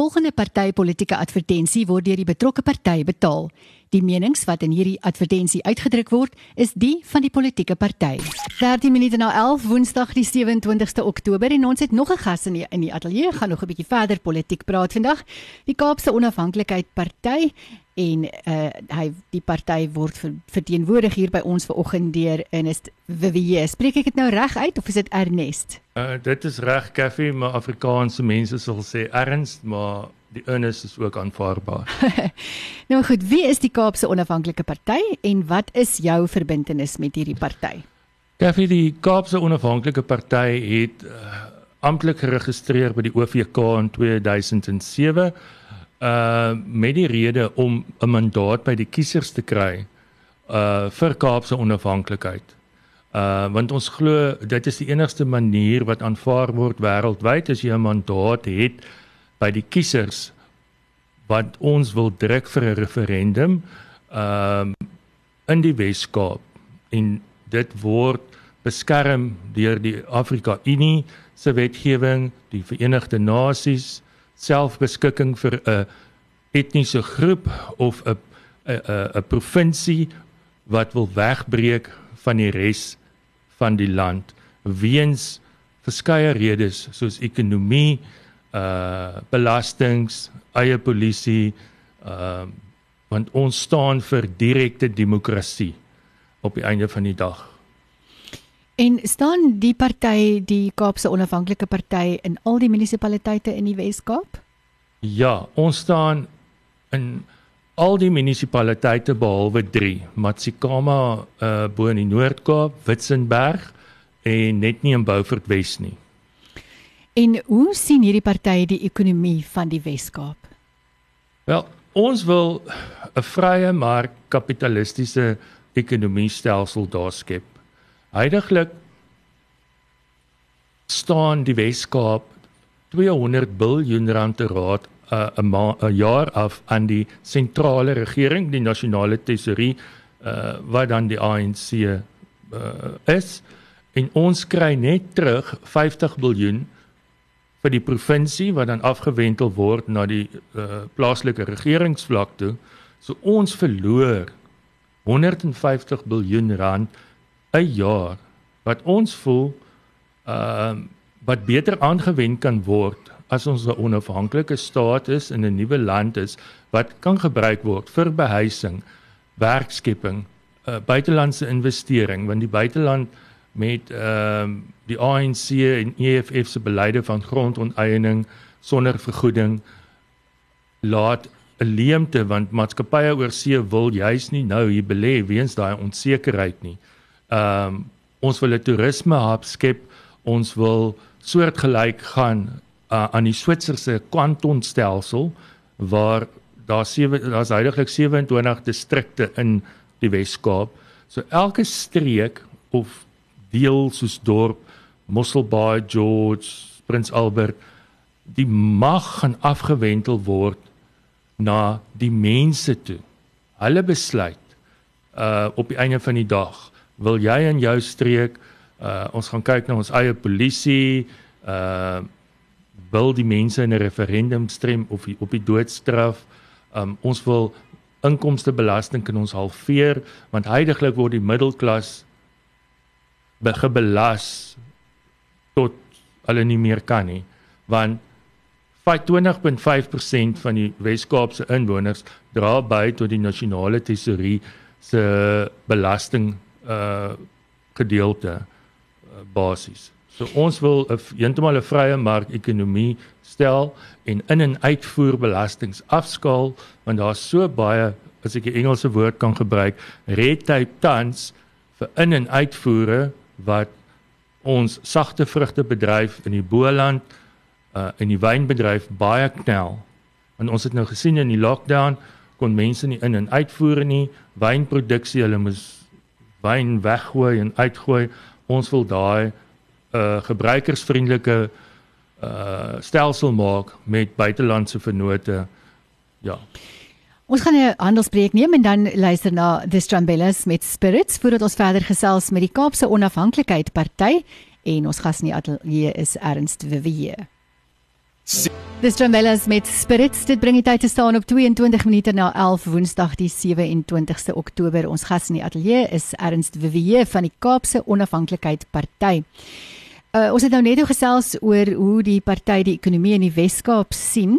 volgende partytetiese advertensie word deur die betrokke party betaal. Die menings wat in hierdie advertensie uitgedruk word, is die van die politieke party. 13 minute na 11 Woensdag die 27ste Oktober en ons het nog 'n gas in die, in die ateljee gaan nog 'n bietjie verder politiek praat vandag. Die Kaapse Onafhanklikheid Party en uh hy die party word verteenwoordig hier by ons vanoggend deur Ernest Vivier. Spreek ek dit nou reg uit of is dit Ernest? Uh dit is reg, Kaffie, maar Afrikaanse mense sal sê Ernst, maar die Ernest is ook aanvaarbaar. nou goed, wie is die Kaapse Onafhanklike Party en wat is jou verbintenis met hierdie party? Kaffie, die Kaapse Onafhanklike Party het uh, amptelik geregistreer by die OVK in 2007 uh met die rede om 'n mandaat by die kiesers te kry uh vir Kaapse onafhanklikheid. Uh want ons glo dit is die enigste manier wat aanvaar word wêreldwyd as jy 'n mandaat het by die kiesers wat ons wil druk vir 'n referendum um in die Wes-Kaap en dit word beskerm deur die Afrika Unie se wetgewing, die Verenigde Nasies, selfbeskikking vir 'n etniese groep of 'n 'n 'n provinsie wat wil wegbreek van die res van die land weens verskeie redes soos ekonomie, uh belastings, eie polisie, uh want ons staan vir direkte demokrasie op die einde van die dag. En staan die party, die Kaapse Onafhanklike Party in al die munisipaliteite in die Wes-Kaap? Ja, ons staan in al die munisipaliteite behalwe 3, Matsikama uh bo in die Noord-Kaap, Witzenberg en net nie in Beaufort Wes nie. En hoe sien hierdie party die ekonomie van die Wes-Kaap? Wel, ons wil 'n vrye mark kapitalistiese ekonomie stelsel daar skep. Heidiglik staan die Weskaap 200 miljard rand te raad 'n uh, 'n jaar af aan die sentrale regering, die nasionale tesorie uh, wat dan die ANC uh, is en ons kry net terug 50 miljard vir die provinsie wat dan afgewentel word na die uh, plaaslike regeringsvlak toe. So ons verloor 150 miljard rand 'n jaar wat ons voel ehm uh, wat beter aangewend kan word as ons 'n onafhanklike staat is in 'n nuwe land is wat kan gebruik word vir behuising, werkskepping, uh, buitelandse investering want die buiteland met ehm uh, die ANC en EFF se beleide van grondonteiening sonder vergoeding laat 'n leemte want maatskappye oor see wil juis nie nou hier belê weens daai onsekerheid nie. Ehm um, ons wil 'n toerisme hub skep. Ons wil soortgelyk gaan uh, aan die Switserse kantonstelsel waar daar sewe daar's heidaglik 27 distrikte in die Wes-Kaap. So elke streek of deel soos dorp Mosselbaai, George, Prins Albert, die mag gaan afgewentel word na die mense toe. Hulle besluit uh op die einde van die dag wil jy in jou streek uh ons gaan kyk na ons eie polisie uh wil die mense in 'n referendum stem of die, op die doodstraf um ons wil inkomste belasting kan ons halveer want heidaglik word die middelklas begebelas tot hulle nie meer kan nie want 20.5% van die Wes-Kaapse inwoners dra by tot die nasionale tesorie se belasting uh gedeelte uh, basies. So ons wil 'n heeltemal 'n vrye mark-ekonomie stel en in en uitvoer belastings afskaal want daar's so baie as ek 'n Engelse woord kan gebruik, red tape tans vir in en uitvoere wat ons sagte vrugte bedryf in die Boland uh in die wynbedryf baie knel. Want ons het nou gesien in die lockdown kon mense nie in en uitvoer nie, wynproduksie, hulle moes wyn weggooi en uitgooi. Ons wil daai uh gebruikersvriendelike uh stelsel maak met buitelandse vennote. Ja. Ons gaan 'n handelspreek neem en dan luister na The Strambellas met Spirits voordat ons verder gesels met die Kaapse Onafhanklikheid Party en ons gas in die ateljee is Ernst Vivier. Dis Drummellas met Spirits. Dit bring die tyd te staan op 22 minute na 11 Woensdag die 27ste Oktober. Ons gas in die ateljee is Ernst Vivier van die Kaapse Onafhanklikheid Party. Uh, ons het nou net gesels oor hoe die party die ekonomie in die Wes-Kaap sien.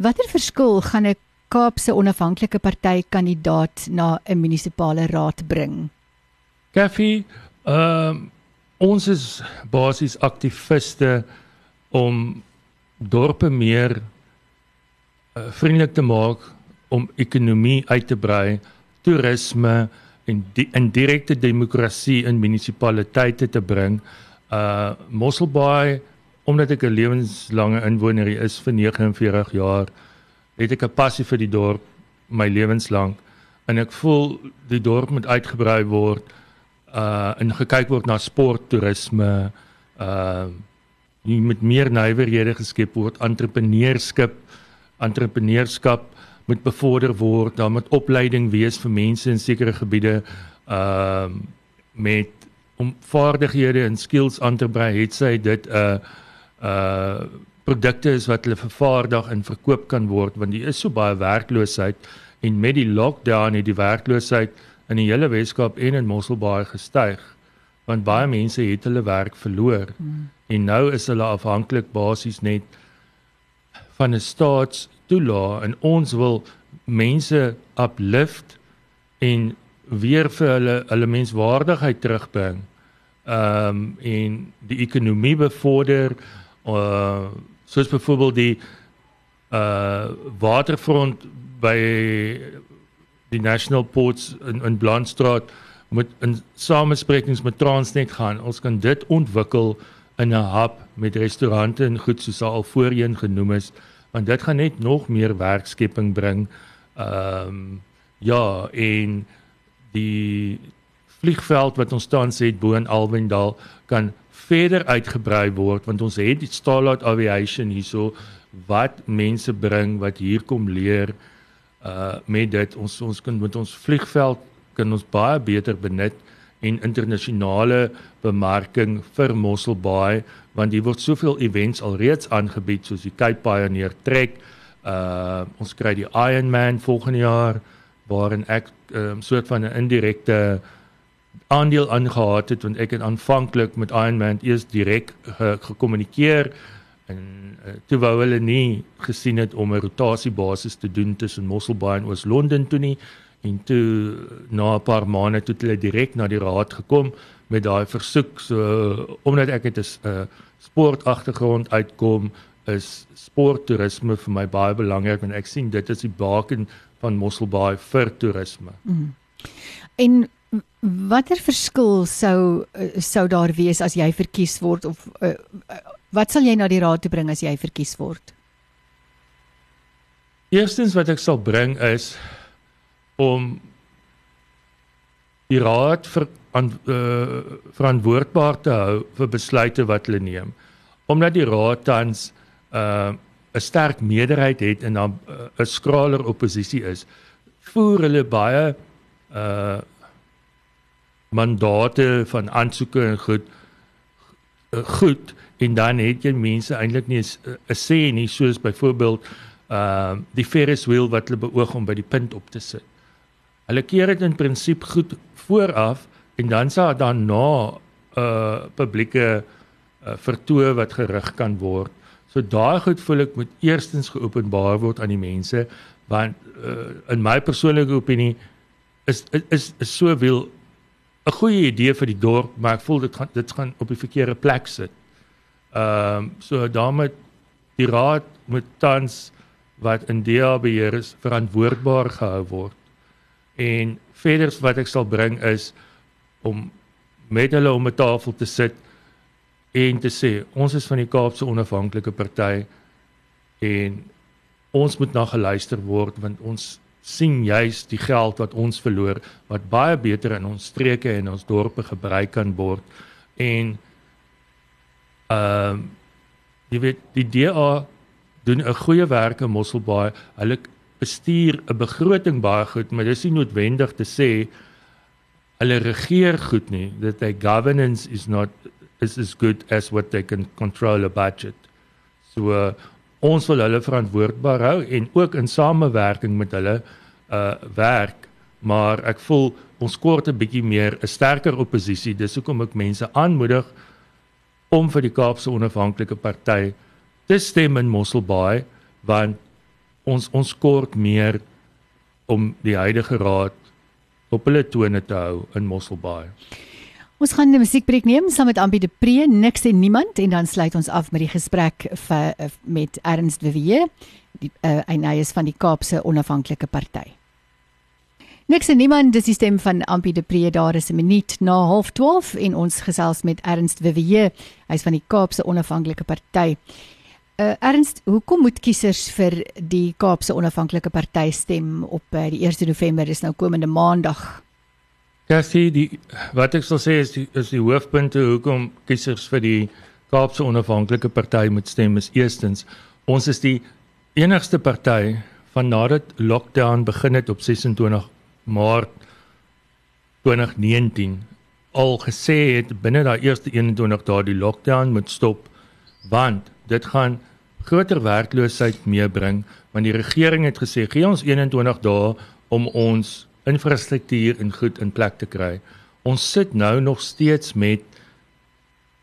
Watter verskil gaan 'n Kaapse Onafhanklike Party kandidaat na 'n munisipale raad bring? Kaffie, ehm uh, ons is basies aktiviste om dorpe meer uh, vriendelik te maak om ekonomie uit te brei, toerisme en die indirekte demokrasie in munisipaliteite te bring. Uh Mosselbaai omdat ek 'n lewenslange inwoner is vir 49 jaar, het ek 'n passie vir die dorp my lewenslank en ek voel die dorp moet uitgebrei word uh en gekyk word na sport, toerisme, uh met meer nywerhede geskep word. Entrepreneurskap entrepreneurskap moet bevorder word. Daar moet opleiding wees vir mense in sekere gebiede ehm uh, met om vaardighede en skills aan te brei het sy dit 'n uh, uh produkte is wat hulle vervaardig en verkoop kan word want die is so baie werkloosheid en met die lockdown het die werkloosheid in die hele Weskaap en in Mosselbaai gestyg want baie mense het hulle werk verloor. Hmm en nou is hulle afhanklik basies net van 'n staatstoelaag en ons wil mense uplift en weer vir hulle hulle menswaardigheid terugbring. Ehm um, en die ekonomie bevorder uh soos byvoorbeeld die uh waterfront by die National Ports in in Blantstraat moet in samesprekings met Transnet gaan. Ons kan dit ontwikkel in 'n hub met restaurante en goed soos al voorheen genoem is want dit gaan net nog meer werkskepping bring. Ehm um, ja, en die vliegveld wat ons tans het bo in Alwindal kan verder uitgebrei word want ons het die Starlight Aviation hierso wat mense bring wat hier kom leer uh met dit ons ons kan met ons vliegveld kan ons baie beter benut en internasionale bemarking vir Mosselbaai want hier word soveel events alreeds aangebied soos die Cape Pioneer Trek. Uh ons kry die Ironman volgende jaar waarin ek 'n um, soort van 'n indirekte aandeel aangehad het want ek het aanvanklik met Ironman eers direk gekommunikeer en uh, toe wou hulle nie gesien het om 'n rotasiebasis te doen tussen Mosselbaai en Oos-London toe nie en toe na 'n paar maande toe hulle direk na die raad gekom met daai versoek so omdat ek het 'n uh, sportagtergrond uitkom is sporttoerisme vir my baie belangrik en ek sien dit is die baken van Mosselbaai vir toerisme. Mm. En watter verskil sou sou daar wees as jy verkies word of uh, wat sal jy na die raad toe bring as jy verkies word? Eerstens wat ek sal bring is om die raad vir aan uh, verantwoordbaar te hou vir besluite wat hulle neem. Omdat die raad tans 'n uh, sterk meerderheid het en dan 'n uh, skraler oppositie is, voer hulle baie uh mandate van aansoeke en goed uh, goed en dan het jy mense eintlik nie 'n sê nie soos byvoorbeeld uh die Ferris wheel wat hulle beoog om by die punt op te sit. Hulle keer dit in prinsip goed vooraf en dan sal dan na 'n uh, publieke uh, vertoë wat gerig kan word. So daai goed voel ek moet eerstens geopenbaar word aan die mense want uh, in my persoonlike opinie is is is sowel 'n goeie idee vir die dorp, maar ek voel dit gaan dit gaan op die verkeerde plek sit. Ehm um, so daarmee die raad moet tans wat in DA beheer is verantwoordbaar gehou word en verder wat ek sal bring is om met hulle om 'n tafel te sit en te sê ons is van die Kaapse Onafhanklike Party en ons moet na geluister word want ons sien juis die geld wat ons verloor wat baie beter in ons streke en ons dorpe gebruik kan word. En ehm uh, jy weet die DA doen 'n goeie werk in Mosselbaai. Hulle bestuur 'n begroting baie goed, maar dis nie noodwendig te sê hulle regeer goed nie. That their governance is not is as good as what they can control a budget. So uh, ons wil hulle verantwoordbaar hou en ook in samewerking met hulle uh werk, maar ek voel ons kort 'n bietjie meer 'n sterker oppositie. Dis hoekom ek mense aanmoedig om vir die Kaapse Onafhanklike Party te stem in Mosselbaai want ons ons kort meer om die huidige raad op hulle tone te hou in Mosselbaai. Ons gaan 'n musiekbreek neem saam met Ambie de Pre, niks en niemand en dan sluit ons af met die gesprek vir, met Ernst Wewe, die uh, hy is van die Kaapse Onafhanklike Party. Niks en niemand, dis die stem van Ambie de Pre daar is 'n minuut na 12:30 en ons gesels met Ernst Wewe, hy's van die Kaapse Onafhanklike Party. Uh, Ernst, hoekom moet kiesers vir die Kaapse Onafhanklike Party stem op uh, die 1 November, dis nou komende Maandag? Ja, sien die wat ek sal sê is die, is die hoofpunte hoekom kiesers vir die Kaapse Onafhanklike Party moet stem is eerstens ons is die enigste party van nadat lockdown begin het op 26 Maart 2019 al gesê het binne daai eerste 21 dae die lockdown moet stop want dit gaan groter werkloosheid meebring want die regering het gesê gee ons 21 dae om ons infrastruktuur en goed in plek te kry. Ons sit nou nog steeds met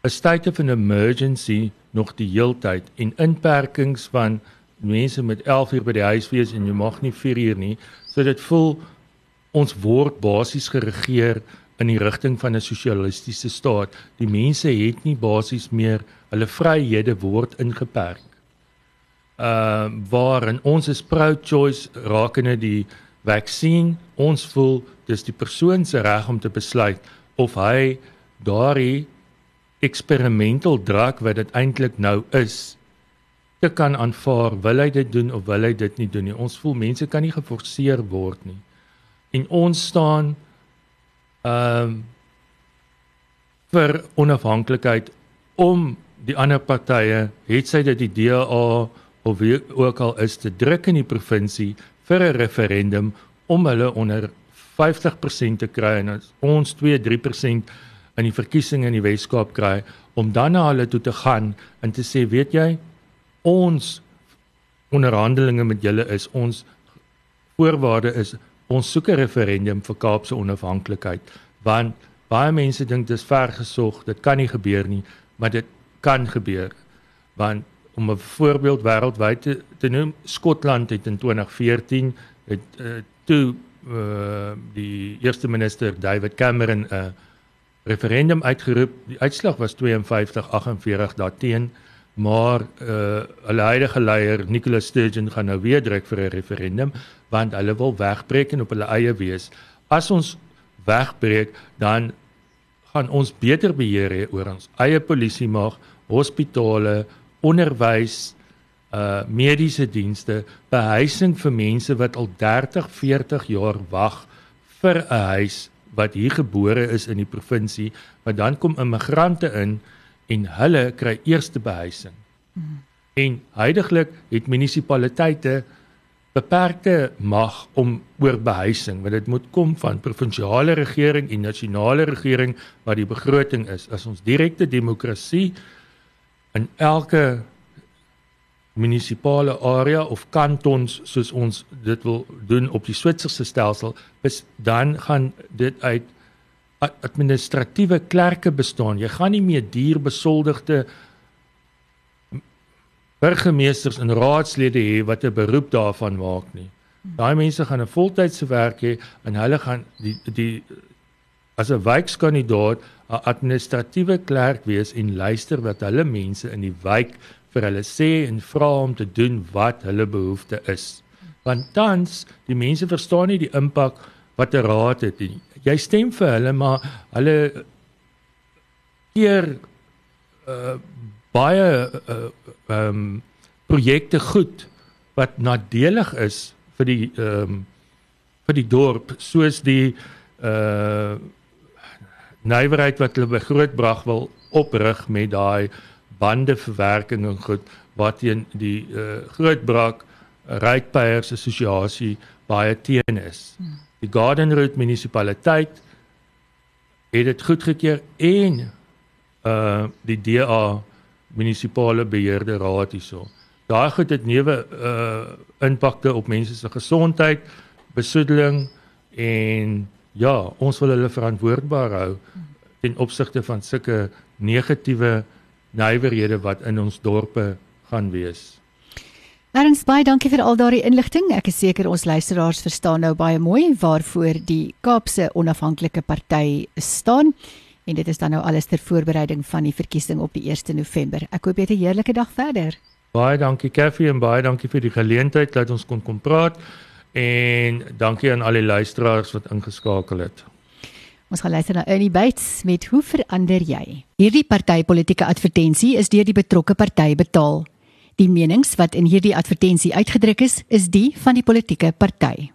'n state of an emergency nog die heeltyd en inperkings van mense met 11 uur by die huis wees en jy mag nie 4 uur nie. So dit voel ons word basies geregeer in die rigting van 'n sosialistiese staat. Die mense het nie basies meer hulle vryhede word ingeperk. Uh waar en ons is pro choice rakende die vaksin ons voel dis die persoon se reg om te besluit of hy daardie experimental drug wat dit eintlik nou is te kan aanvaar wil hy dit doen of wil hy dit nie doen nie ons voel mense kan nie geforseer word nie en ons staan ehm um, vir onafhanklikheid om die ander partye het sy dit die DA of wie ook al is te druk in die provinsie vir 'n referendum om hulle onder 50% te kry en ons 2-3% in die verkiesing in die Weskaap kry om dan na hulle toe te gaan en te sê weet jy ons onderhandelinge met julle is ons voorwaarde is ons soek 'n referendum vir Kaapse onafhanklikheid want baie mense dink dit is vergesog dit kan nie gebeur nie maar dit kan gebeur want om 'n voorbeeld wêreldwyd te, te noem, Skotland het in 2014 het uh, toe uh, die eerste minister David Cameron 'n uh, referendum uitgeroep. Die uitslag was 52-48 daarteen, maar uh, hulle huidige leier Nicola Sturgeon gaan nou weer druk vir 'n referendum want hulle wil wegbreek en op hulle eie wees. As ons wegbreek, dan gaan ons beter beheer hê oor ons eie polisie mag, hospitale, onderwys, uh mediese dienste, behuising vir mense wat al 30, 40 jaar wag vir 'n huis wat hier gebore is in die provinsie, maar dan kom immigrante in en hulle kry eerste behuising. Mm. En heidaglik het munisipaliteite beperkte mag om oor behuising, want dit moet kom van provinsiale regering en nasionale regering wat die begroting is. As ons direkte demokrasie in elke munisipale area of kantons soos ons dit wil doen op die Switserse stelsel dan gaan dit uit administratiewe klerke bestaan. Jy gaan nie meer duur besoldigde burgemeesters en raadslede hê wat 'n beroep daarvan maak nie. Daai mense gaan 'n voltydse werk hê en hulle gaan die die as 'n wijkkandidaat 'n administratiewe klerk wees en luister wat hulle mense in die wijk vir hulle sê en vra om te doen wat hulle behoefte is. Want tans die mense verstaan nie die impak wat 'n raad het nie. Jy stem vir hulle maar hulle hier uh, baie uh, um, projekte goed wat nadelig is vir die um, vir die dorp soos die uh nywerheid wat hulle by Grootbrag wil oprig met daai bande verwerking en goed wat teen die uh, Grootbrag Rypeiers Assosiasie baie teen is. Hmm. Die Garden Route munisipaliteit het dit goedgekeur en uh die DA munisipale beheerde raad hierso. daai goed het neuwe uh impakte op mense se gesondheid, besoedeling en ja, ons wil hulle verantwoordbaar hou ten opsigte van sulke negatiewe nywerhede wat in ons dorpe gaan wees. Ernst baie dankie vir al daardie inligting. Ek is seker ons luisteraars verstaan nou baie mooi waarvoor die Kaapse Onafhanklike Party staan. En dit is dan nou alles ter voorbereiding van die verkiesing op die 1 November. Ek hoop jy het 'n heerlike dag verder. Baie dankie Kaffie en baie dankie vir die geleentheid dat ons kon kom praat en dankie aan al die luisteraars wat ingeskakel het. Ons gaan luister na Ernie Bates met Hoe verander jy? Hierdie partytetiese advertensie is deur die betrokke party betaal. Die menings wat in hierdie advertensie uitgedruk is, is die van die politieke party.